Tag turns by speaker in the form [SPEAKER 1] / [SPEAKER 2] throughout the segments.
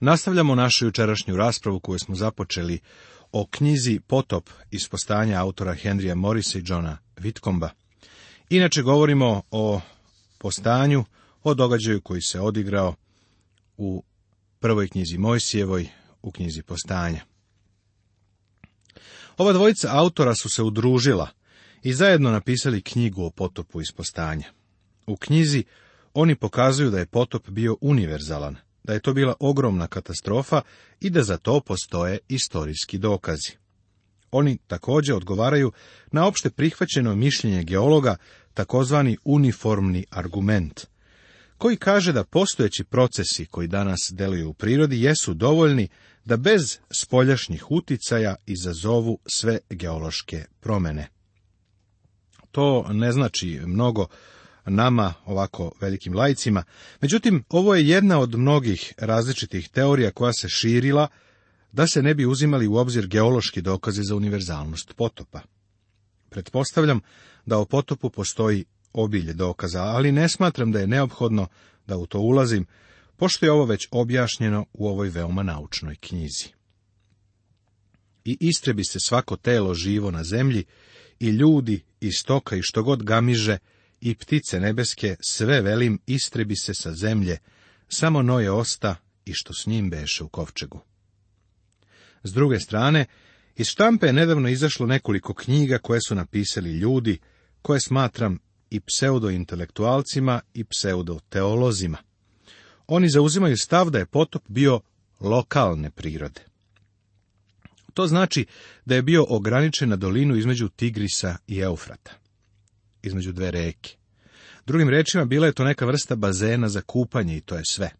[SPEAKER 1] Nastavljamo našu jučerašnju raspravu koju smo započeli o knjizi Potop iz postanja autora Henrija Morisa i Johna Vitkomba. Inače govorimo o postanju, o događaju koji se odigrao u prvoj knjizi Mojsijevoj, u knjizi postanja. Ova dvojica autora su se udružila i zajedno napisali knjigu o potopu iz postanja. U knjizi oni pokazuju da je potop bio univerzalan, da je to bila ogromna katastrofa i da za to postoje historijski dokazi. Oni također odgovaraju na opšte prihvaćeno mišljenje geologa, takozvani uniformni argument, koji kaže da postojeći procesi koji danas deluju u prirodi jesu dovoljni da bez spoljašnjih uticaja izazovu sve geološke promjene. To ne znači mnogo nama, ovako velikim lajcima. Međutim, ovo je jedna od mnogih različitih teorija koja se širila da se ne bi uzimali u obzir geološki dokazi za univerzalnost potopa. Pretpostavljam da o potopu postoji obilje dokaza, ali ne smatram da je neophodno da u to ulazim, pošto je ovo već objašnjeno u ovoj veoma naučnoj knjizi. I istrebi se svako telo živo na zemlji, i ljudi, i stoka, i što god gamiže, i ptice nebeske, sve velim istrebi se sa zemlje, samo Noje osta i što s njim beše u kovčegu. S druge strane, iz štampe je nedavno izašlo nekoliko knjiga koje su napisali ljudi, koje smatram i pseudointelektualcima i pseudoteolozima. Oni zauzimaju stav da je potop bio lokalne prirode. To znači da je bio ograničen na dolinu između Tigrisa i Eufrata između dve reke. Drugim rečima, bila je to neka vrsta bazena za kupanje i to je sve.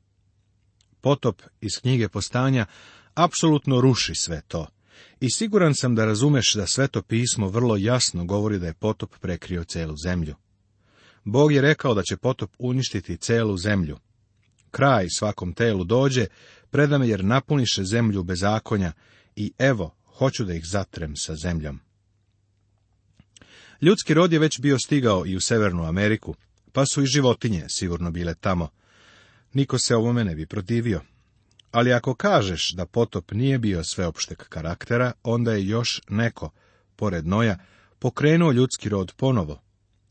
[SPEAKER 1] Potop iz knjige postanja apsolutno ruši sve to. I siguran sam da razumeš da sveto pismo vrlo jasno govori da je potop prekrio celu zemlju. Bog je rekao da će potop uništiti celu zemlju. Kraj svakom telu dođe, predame jer napuniše zemlju bezakonja i evo, hoću da ih zatrem sa zemljom. Ljudski rod je već bio stigao i u Severnu Ameriku, pa su i životinje sigurno bile tamo. Niko se ovome ne bi protivio. Ali ako kažeš da potop nije bio sveopšteg karaktera, onda je još neko, pored Noja, pokrenuo ljudski rod ponovo,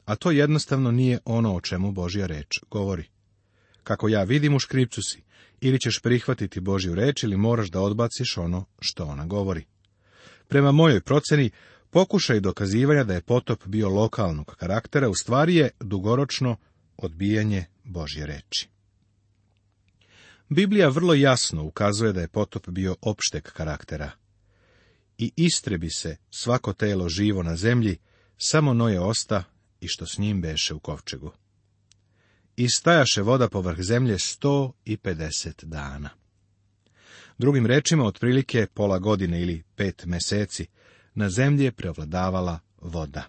[SPEAKER 1] a to jednostavno nije ono o čemu Božja reč govori. Kako ja vidim u škripcu si, ili ćeš prihvatiti Božju reč ili moraš da odbaciš ono što ona govori. Prema mojoj proceni, Pokušaj dokazivanja da je potop bio lokalnog karaktera u stvari je dugoročno odbijanje Božje reči. Biblija vrlo jasno ukazuje da je potop bio opšteg karaktera. I istrebi se svako telo živo na zemlji, samo noje osta i što s njim beše u kovčegu. I stajaše voda povrh zemlje sto i pedeset dana. Drugim rečima, otprilike pola godine ili pet meseci, na zemlji je prevladavala voda.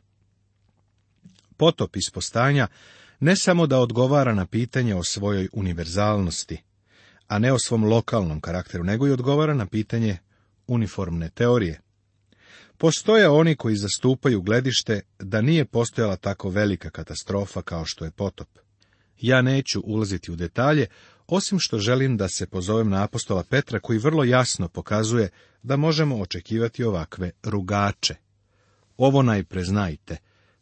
[SPEAKER 1] Potop ispostanja ne samo da odgovara na pitanje o svojoj univerzalnosti, a ne o svom lokalnom karakteru, nego i odgovara na pitanje uniformne teorije. Postoje oni koji zastupaju gledište da nije postojala tako velika katastrofa kao što je potop. Ja neću ulaziti u detalje osim što želim da se pozovem na apostola Petra koji vrlo jasno pokazuje da možemo očekivati ovakve rugače. Ovo najpre znajte,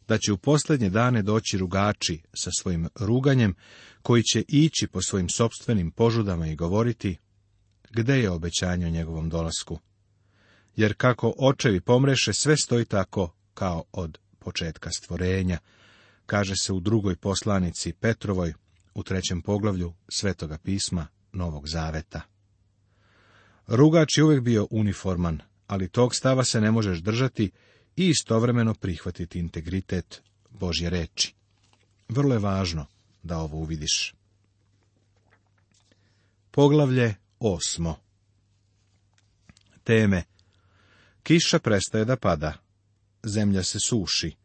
[SPEAKER 1] da će u posljednje dane doći rugači sa svojim ruganjem, koji će ići po svojim sobstvenim požudama i govoriti, gde je obećanje o njegovom dolasku? Jer kako očevi pomreše, sve stoji tako kao od početka stvorenja, kaže se u drugoj poslanici Petrovoj, u trećem poglavlju Svetoga pisma Novog Zaveta. Rugač je uvijek bio uniforman, ali tog stava se ne možeš držati i istovremeno prihvatiti integritet Božje reči. Vrlo je važno da ovo uvidiš. Poglavlje osmo Teme Kiša prestaje da pada. Zemlja se suši.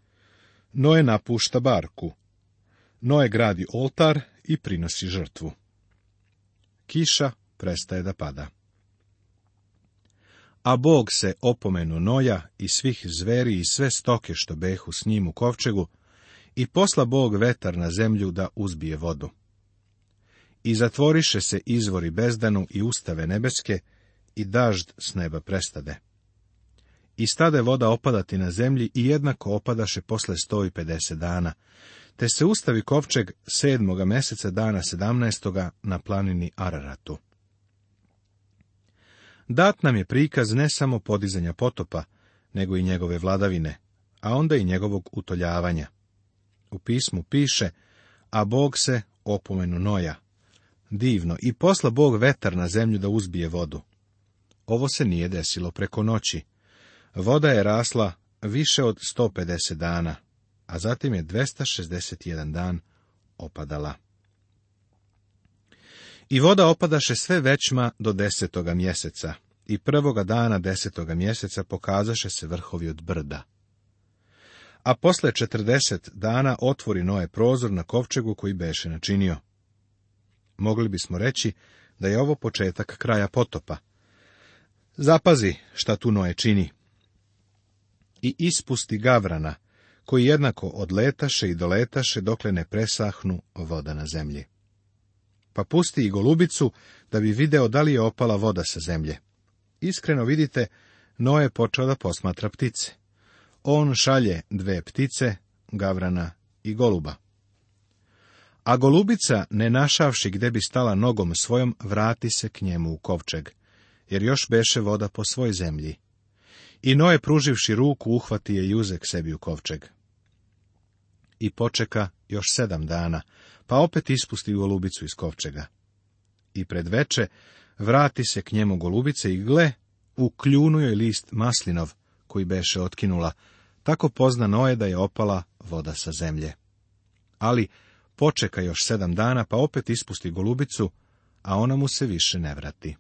[SPEAKER 1] Noe napušta barku. Noe gradi oltar i prinosi žrtvu. Kiša prestaje da pada. A Bog se opomenu Noja i svih zveri i sve stoke što behu s njim u kovčegu i posla Bog vetar na zemlju da uzbije vodu. I zatvoriše se izvori bezdanu i ustave nebeske i dažd s neba prestade. I stade voda opadati na zemlji i jednako opadaše posle 150 dana, te se ustavi kovčeg sedmoga meseca dana sedamnaestoga na planini Araratu. Dat nam je prikaz ne samo podizanja potopa, nego i njegove vladavine, a onda i njegovog utoljavanja. U pismu piše, a Bog se opomenu Noja. Divno, i posla Bog vetar na zemlju da uzbije vodu. Ovo se nije desilo preko noći. Voda je rasla više od 150 dana, a zatim je 261 dan opadala. I voda opadaše sve većma do desetoga mjeseca, i prvoga dana desetoga mjeseca pokazaše se vrhovi od brda. A posle četrdeset dana otvori Noe prozor na kovčegu koji beše načinio. Mogli bismo reći da je ovo početak kraja potopa. Zapazi šta tu Noe čini. I ispusti gavrana, koji jednako odletaše i doletaše dokle ne presahnu voda na zemlji. Pa pusti i golubicu da bi video da li je opala voda sa zemlje. Iskreno vidite, Noe počeo da posmatra ptice. On šalje dve ptice, gavrana i goluba. A golubica, ne našavši gde bi stala nogom svojom, vrati se k njemu u kovčeg, jer još beše voda po svoj zemlji. I Noe, pruživši ruku, uhvati je juzek sebi u kovčeg i počeka još sedam dana, pa opet ispusti golubicu iz kovčega. I pred veče vrati se k njemu golubice i gle, ukljunuje list maslinov, koji beše otkinula, tako pozna Noe da je opala voda sa zemlje. Ali počeka još sedam dana, pa opet ispusti golubicu, a ona mu se više ne vrati.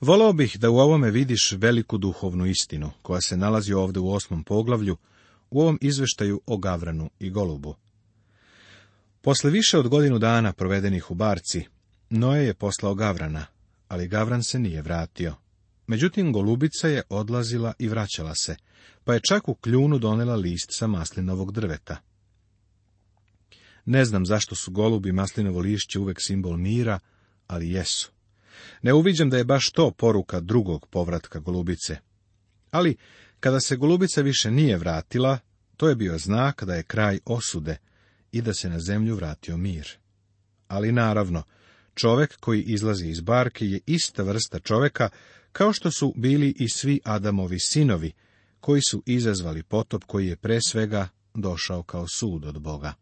[SPEAKER 1] Volao bih da u ovome vidiš veliku duhovnu istinu, koja se nalazi ovdje u osmom poglavlju, u ovom izveštaju o Gavranu i Golubu. Posle više od godinu dana provedenih u Barci, Noje je poslao Gavrana, ali Gavran se nije vratio. Međutim, Golubica je odlazila i vraćala se, pa je čak u kljunu donela list sa maslinovog drveta. Ne znam zašto su golubi maslinovo lišće uvek simbol mira, ali jesu. Ne uviđam da je baš to poruka drugog povratka golubice. Ali kada se golubica više nije vratila, to je bio znak da je kraj osude i da se na zemlju vratio mir. Ali naravno, čovek koji izlazi iz barke je ista vrsta čoveka kao što su bili i svi Adamovi sinovi, koji su izazvali potop koji je pre svega došao kao sud od Boga.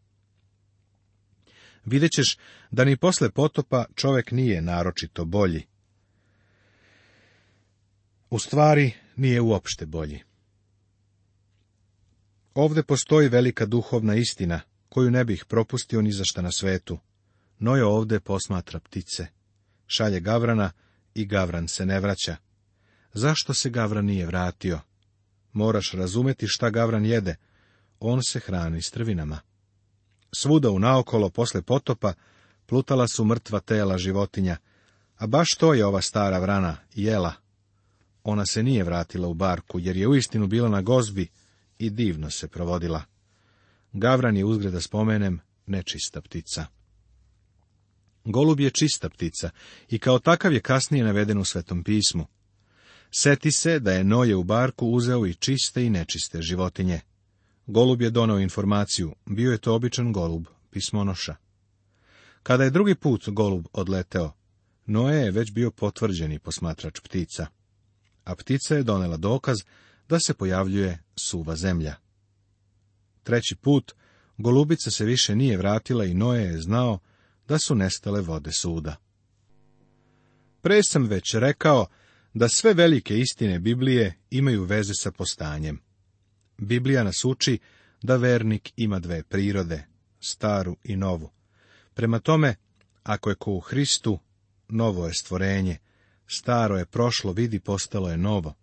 [SPEAKER 1] Vidjet ćeš da ni posle potopa čovek nije naročito bolji. U stvari nije uopšte bolji. Ovde postoji velika duhovna istina, koju ne bih propustio ni zašta na svetu. Noje ovde posmatra ptice. Šalje gavrana i gavran se ne vraća. Zašto se gavran nije vratio? Moraš razumeti šta gavran jede. On se hrani trvinama. Svuda u naokolo, posle potopa plutala su mrtva tela životinja, a baš to je ova stara vrana jela. Ona se nije vratila u barku, jer je uistinu bila na gozbi, i divno se provodila. Gavran je uzgreda da spomenem nečista ptica. Golub je čista ptica i kao takav je kasnije naveden u Svetom pismu. Seti se da je Noje u barku uzeo i čiste i nečiste životinje. Golub je donao informaciju, bio je to običan golub, pismonoša. Kada je drugi put golub odleteo, Noje je već bio potvrđeni posmatrač ptica. A ptica je donela dokaz da se pojavljuje suva zemlja. Treći put, golubica se više nije vratila i Noe je znao da su nestale vode suda. Pre sam već rekao da sve velike istine Biblije imaju veze sa postanjem. Biblija nas uči da vernik ima dve prirode, staru i novu. Prema tome, ako je ko u Hristu, novo je stvorenje, staro je prošlo, vidi postalo je novo.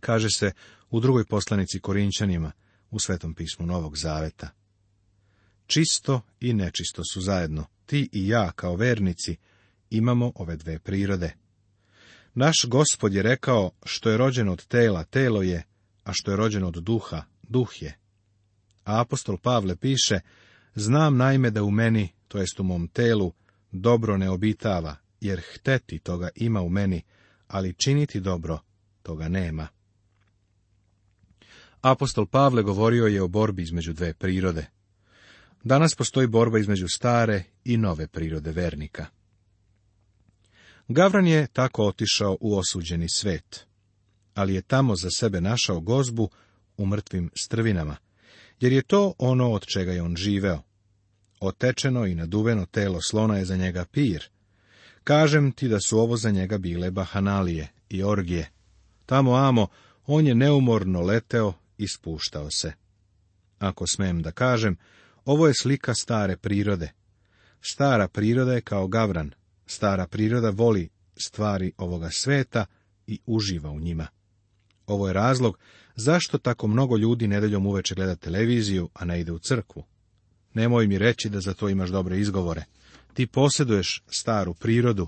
[SPEAKER 1] Kaže se u drugoj poslanici Korinčanima, u Svetom pismu Novog Zaveta. Čisto i nečisto su zajedno. Ti i ja, kao vernici, imamo ove dve prirode. Naš gospod je rekao, što je rođeno od tela, telo je, a što je rođeno od duha, duh je. A apostol Pavle piše, znam naime da u meni, to jest u mom telu, dobro ne obitava, jer hteti toga ima u meni, ali činiti dobro toga nema. Apostol Pavle govorio je o borbi između dve prirode. Danas postoji borba između stare i nove prirode vernika. Gavran je tako otišao u osuđeni svet, ali je tamo za sebe našao gozbu u mrtvim strvinama, jer je to ono od čega je on živeo. Otečeno i naduveno telo slona je za njega pir. Kažem ti da su ovo za njega bile bahanalije i orgije. Tamo amo, on je neumorno leteo Ispuštao se. Ako smem da kažem, ovo je slika stare prirode. Stara priroda je kao gavran. Stara priroda voli stvari ovoga sveta i uživa u njima. Ovo je razlog zašto tako mnogo ljudi nedeljom uveče gleda televiziju, a ne ide u crkvu. Nemoj mi reći da za to imaš dobre izgovore. Ti posjeduješ staru prirodu,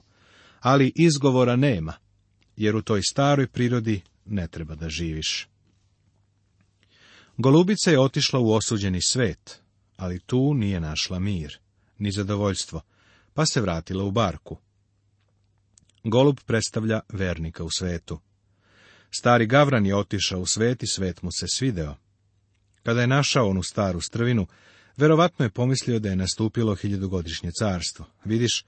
[SPEAKER 1] ali izgovora nema, jer u toj staroj prirodi ne treba da živiš. Golubica je otišla u osuđeni svet, ali tu nije našla mir, ni zadovoljstvo, pa se vratila u barku. Golub predstavlja vernika u svetu. Stari gavran je otišao u svet i svet mu se svideo. Kada je našao onu staru strvinu, verovatno je pomislio da je nastupilo hiljadugodišnje carstvo. Vidiš,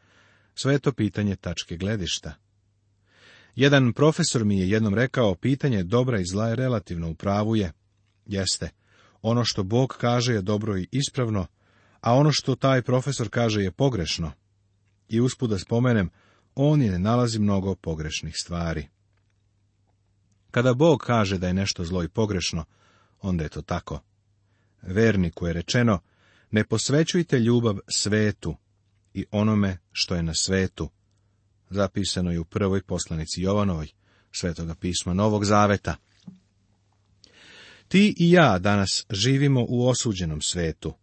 [SPEAKER 1] sve je to pitanje tačke gledišta. Jedan profesor mi je jednom rekao, pitanje dobra i zla je relativno, u pravu je, Jeste. Ono što Bog kaže je dobro i ispravno, a ono što taj profesor kaže je pogrešno. I uspuda da spomenem, on je ne nalazi mnogo pogrešnih stvari. Kada Bog kaže da je nešto zlo i pogrešno, onda je to tako. Verniku je rečeno, ne posvećujte ljubav svetu i onome što je na svetu. Zapisano je u prvoj poslanici Jovanovoj, svetoga pisma Novog Zaveta. Ti i ja danas živimo u osuđenom svetu.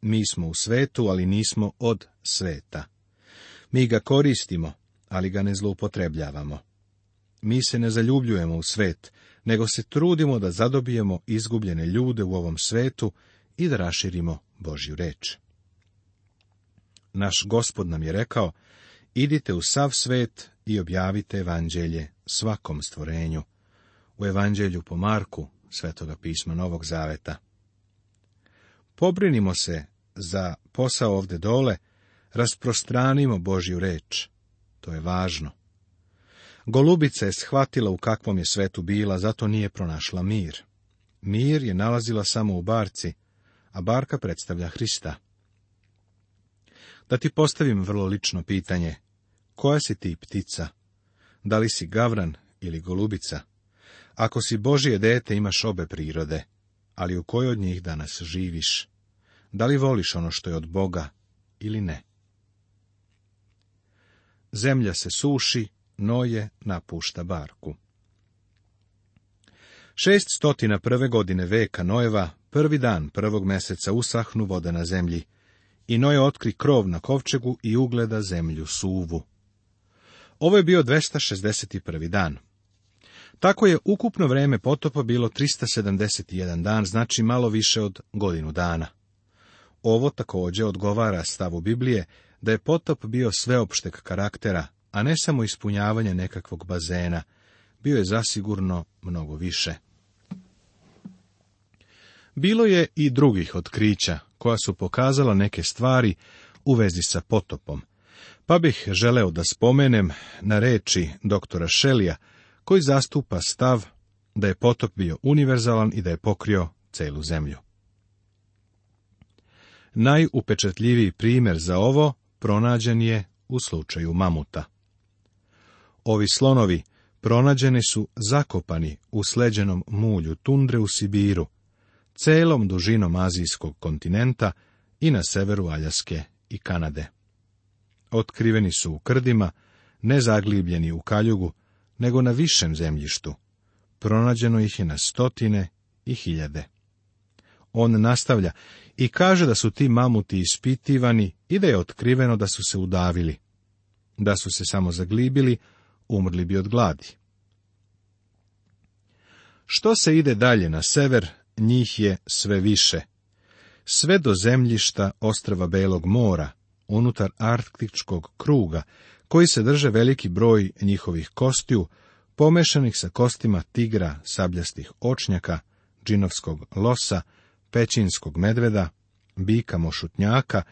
[SPEAKER 1] Mi smo u svetu, ali nismo od sveta. Mi ga koristimo, ali ga ne zloupotrebljavamo. Mi se ne zaljubljujemo u svet, nego se trudimo da zadobijemo izgubljene ljude u ovom svetu i da raširimo Božju reč. Naš gospod nam je rekao, idite u sav svet i objavite evanđelje svakom stvorenju. U evanđelju po Marku, Svetoga pisma Novog Zaveta. Pobrinimo se za posao ovde dole, rasprostranimo Božju reč. To je važno. Golubica je shvatila u kakvom je svetu bila, zato nije pronašla mir. Mir je nalazila samo u barci, a barka predstavlja Hrista. Da ti postavim vrlo lično pitanje. Koja si ti ptica? Da li si gavran ili golubica? Ako si Božije dete, imaš obe prirode, ali u kojoj od njih danas živiš? Da li voliš ono što je od Boga ili ne? Zemlja se suši, Noje napušta barku. Šest stotina prve godine veka Nojeva, prvi dan prvog meseca usahnu vode na zemlji, i Noje otkri krov na kovčegu i ugleda zemlju suvu. Ovo je bio 261. dan. Tako je ukupno vreme potopa bilo 371 dan, znači malo više od godinu dana. Ovo također odgovara stavu Biblije da je potop bio sveopšteg karaktera, a ne samo ispunjavanje nekakvog bazena. Bio je zasigurno mnogo više. Bilo je i drugih otkrića koja su pokazala neke stvari u vezi sa potopom, pa bih želeo da spomenem na reči doktora Šelija, koji zastupa stav da je potop bio univerzalan i da je pokrio celu zemlju. Najupečetljiviji primjer za ovo pronađen je u slučaju mamuta. Ovi slonovi pronađeni su zakopani u sleđenom mulju tundre u Sibiru, celom dužinom azijskog kontinenta i na severu Aljaske i Kanade. Otkriveni su u krdima, nezaglibljeni u kaljugu, nego na višem zemljištu. Pronađeno ih je na stotine i hiljade. On nastavlja i kaže da su ti mamuti ispitivani i da je otkriveno da su se udavili. Da su se samo zaglibili, umrli bi od gladi. Što se ide dalje na sever, njih je sve više. Sve do zemljišta ostrava Belog mora, unutar arktičkog kruga, koji se drže veliki broj njihovih kostiju, pomešanih sa kostima tigra, sabljastih očnjaka, džinovskog losa, pećinskog medveda, bika mošutnjaka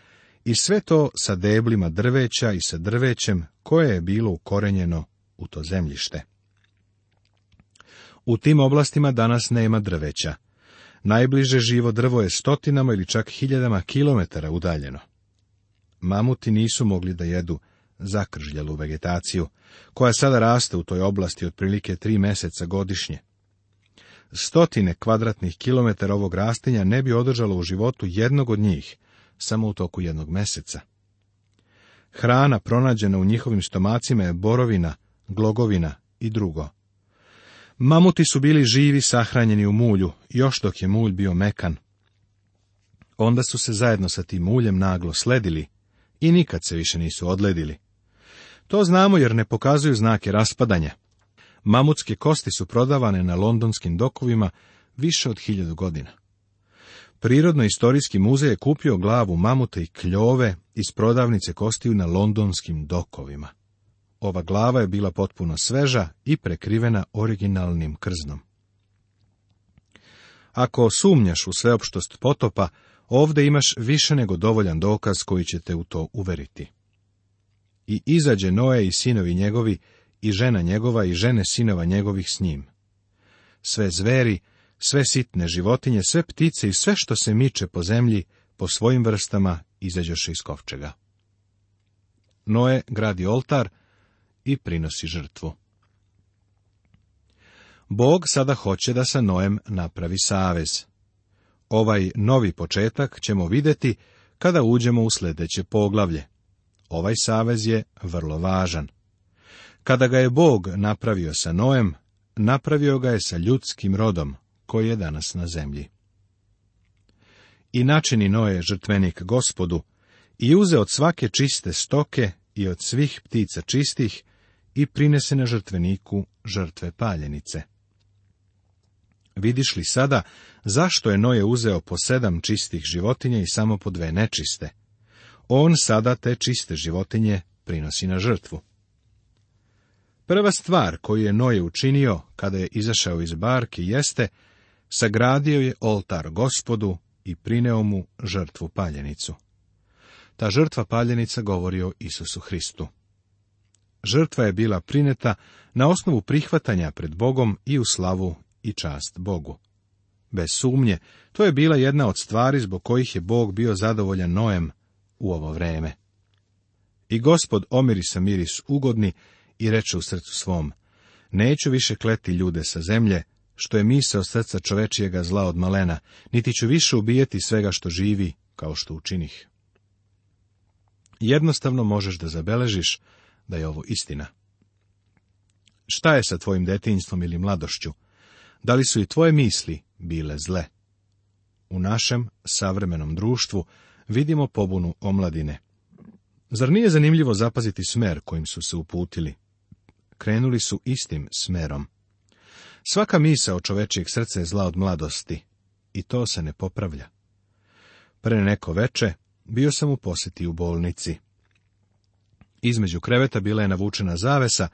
[SPEAKER 1] i sve to sa deblima drveća i sa drvećem koje je bilo ukorenjeno u to zemljište. U tim oblastima danas nema drveća. Najbliže živo drvo je stotinama ili čak hiljadama kilometara udaljeno. Mamuti nisu mogli da jedu zakržljalu vegetaciju, koja sada raste u toj oblasti otprilike tri meseca godišnje. Stotine kvadratnih kilometara ovog rastinja ne bi održalo u životu jednog od njih, samo u toku jednog meseca. Hrana pronađena u njihovim stomacima je borovina, glogovina i drugo. Mamuti su bili živi sahranjeni u mulju, još dok je mulj bio mekan. Onda su se zajedno sa tim muljem naglo sledili i nikad se više nisu odledili. To znamo jer ne pokazuju znake raspadanja. Mamutske kosti su prodavane na londonskim dokovima više od hiljadu godina. Prirodno-istorijski muzej je kupio glavu mamuta i kljove iz prodavnice kostiju na londonskim dokovima. Ova glava je bila potpuno sveža i prekrivena originalnim krznom. Ako sumnjaš u sveopštost potopa, ovde imaš više nego dovoljan dokaz koji će te u to uveriti. I izađe Noe i sinovi njegovi, i žena njegova i žene sinova njegovih s njim. Sve zveri, sve sitne životinje, sve ptice i sve što se miče po zemlji, po svojim vrstama izađeš iz kovčega. Noe gradi oltar i prinosi žrtvu. Bog sada hoće da sa Noem napravi savez. Ovaj novi početak ćemo vidjeti kada uđemo u sljedeće poglavlje. Ovaj savez je vrlo važan. Kada ga je Bog napravio sa Noem, napravio ga je sa ljudskim rodom, koji je danas na zemlji. I načini Noe žrtvenik gospodu, i uze od svake čiste stoke i od svih ptica čistih, i prinese na žrtveniku žrtve paljenice. Vidiš li sada zašto je Noje uzeo po sedam čistih životinja i samo po dve nečiste? On sada te čiste životinje prinosi na žrtvu. Prva stvar koju je Noje učinio kada je izašao iz barke jeste sagradio je oltar gospodu i prineo mu žrtvu paljenicu. Ta žrtva paljenica govori o Isusu Hristu. Žrtva je bila prineta na osnovu prihvatanja pred Bogom i u slavu i čast Bogu. Bez sumnje, to je bila jedna od stvari zbog kojih je Bog bio zadovoljan Noem, u ovo vrijeme. I gospod omirisa miris ugodni i reče u srcu svom, neću više kleti ljude sa zemlje, što je misao srca čovečijega zla od malena, niti ću više ubijeti svega što živi, kao što učinih. Jednostavno možeš da zabeležiš da je ovo istina. Šta je sa tvojim detinjstvom ili mladošću? Da li su i tvoje misli bile zle? U našem savremenom društvu vidimo pobunu omladine. Zar nije zanimljivo zapaziti smer kojim su se uputili? Krenuli su istim smerom. Svaka misa o čovečijeg srca je zla od mladosti, i to se ne popravlja. Pre neko veče bio sam u posjeti u bolnici. Između kreveta bila je navučena zavesa,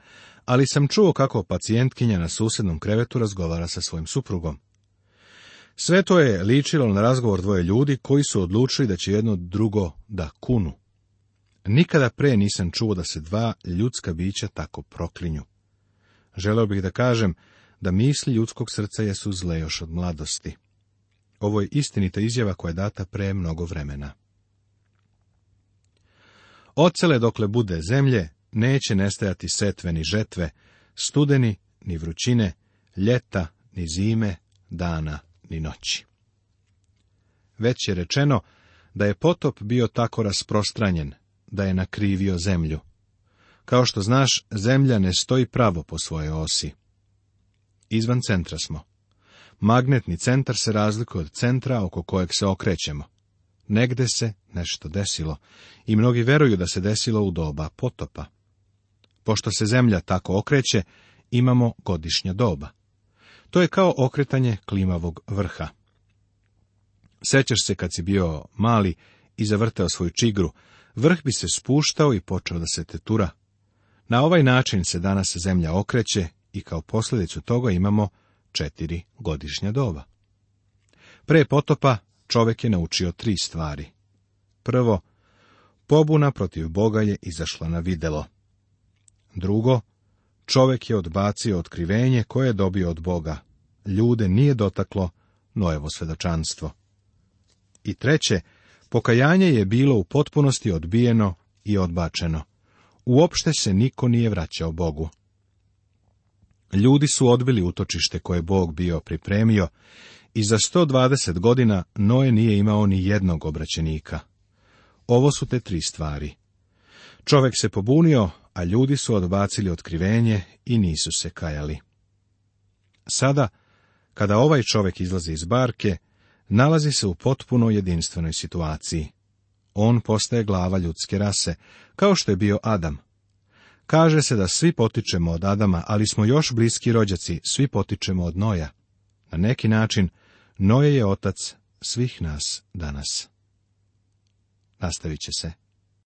[SPEAKER 1] ali sam čuo kako pacijentkinja na susednom krevetu razgovara sa svojim suprugom. Sve to je ličilo na razgovor dvoje ljudi koji su odlučili da će jedno drugo da kunu. Nikada pre nisam čuo da se dva ljudska bića tako proklinju. Želeo bih da kažem da misli ljudskog srca jesu zle još od mladosti. Ovo je istinita izjava koja je data pre mnogo vremena. Ocele dokle bude zemlje, neće nestajati setve ni žetve, studeni ni vrućine, ljeta ni zime, dana ni noći. Već je rečeno da je potop bio tako rasprostranjen, da je nakrivio zemlju. Kao što znaš, zemlja ne stoji pravo po svojoj osi. Izvan centra smo. Magnetni centar se razlikuje od centra oko kojeg se okrećemo. Negde se nešto desilo i mnogi veruju da se desilo u doba potopa. Pošto se zemlja tako okreće, imamo godišnja doba. To je kao okretanje klimavog vrha. Sećaš se kad si bio mali i zavrtao svoju čigru, vrh bi se spuštao i počeo da se tetura. Na ovaj način se danas zemlja okreće i kao posljedicu toga imamo četiri godišnja doba. Pre potopa čovek je naučio tri stvari. Prvo, pobuna protiv Boga je izašla na videlo. Drugo, Čovjek je odbacio otkrivenje koje je dobio od Boga. Ljude nije dotaklo Noevo svedočanstvo. I treće, pokajanje je bilo u potpunosti odbijeno i odbačeno. Uopšte se niko nije vraćao Bogu. Ljudi su odbili utočište koje Bog bio pripremio i za 120 godina Noe nije imao ni jednog obraćenika. Ovo su te tri stvari. Čovek se pobunio, a ljudi su odbacili otkrivenje i nisu se kajali. Sada, kada ovaj čovjek izlazi iz barke, nalazi se u potpuno jedinstvenoj situaciji. On postaje glava ljudske rase, kao što je bio Adam. Kaže se da svi potičemo od Adama, ali smo još bliski rođaci, svi potičemo od Noja. Na neki način, Noje je otac svih nas danas. Nastavit će se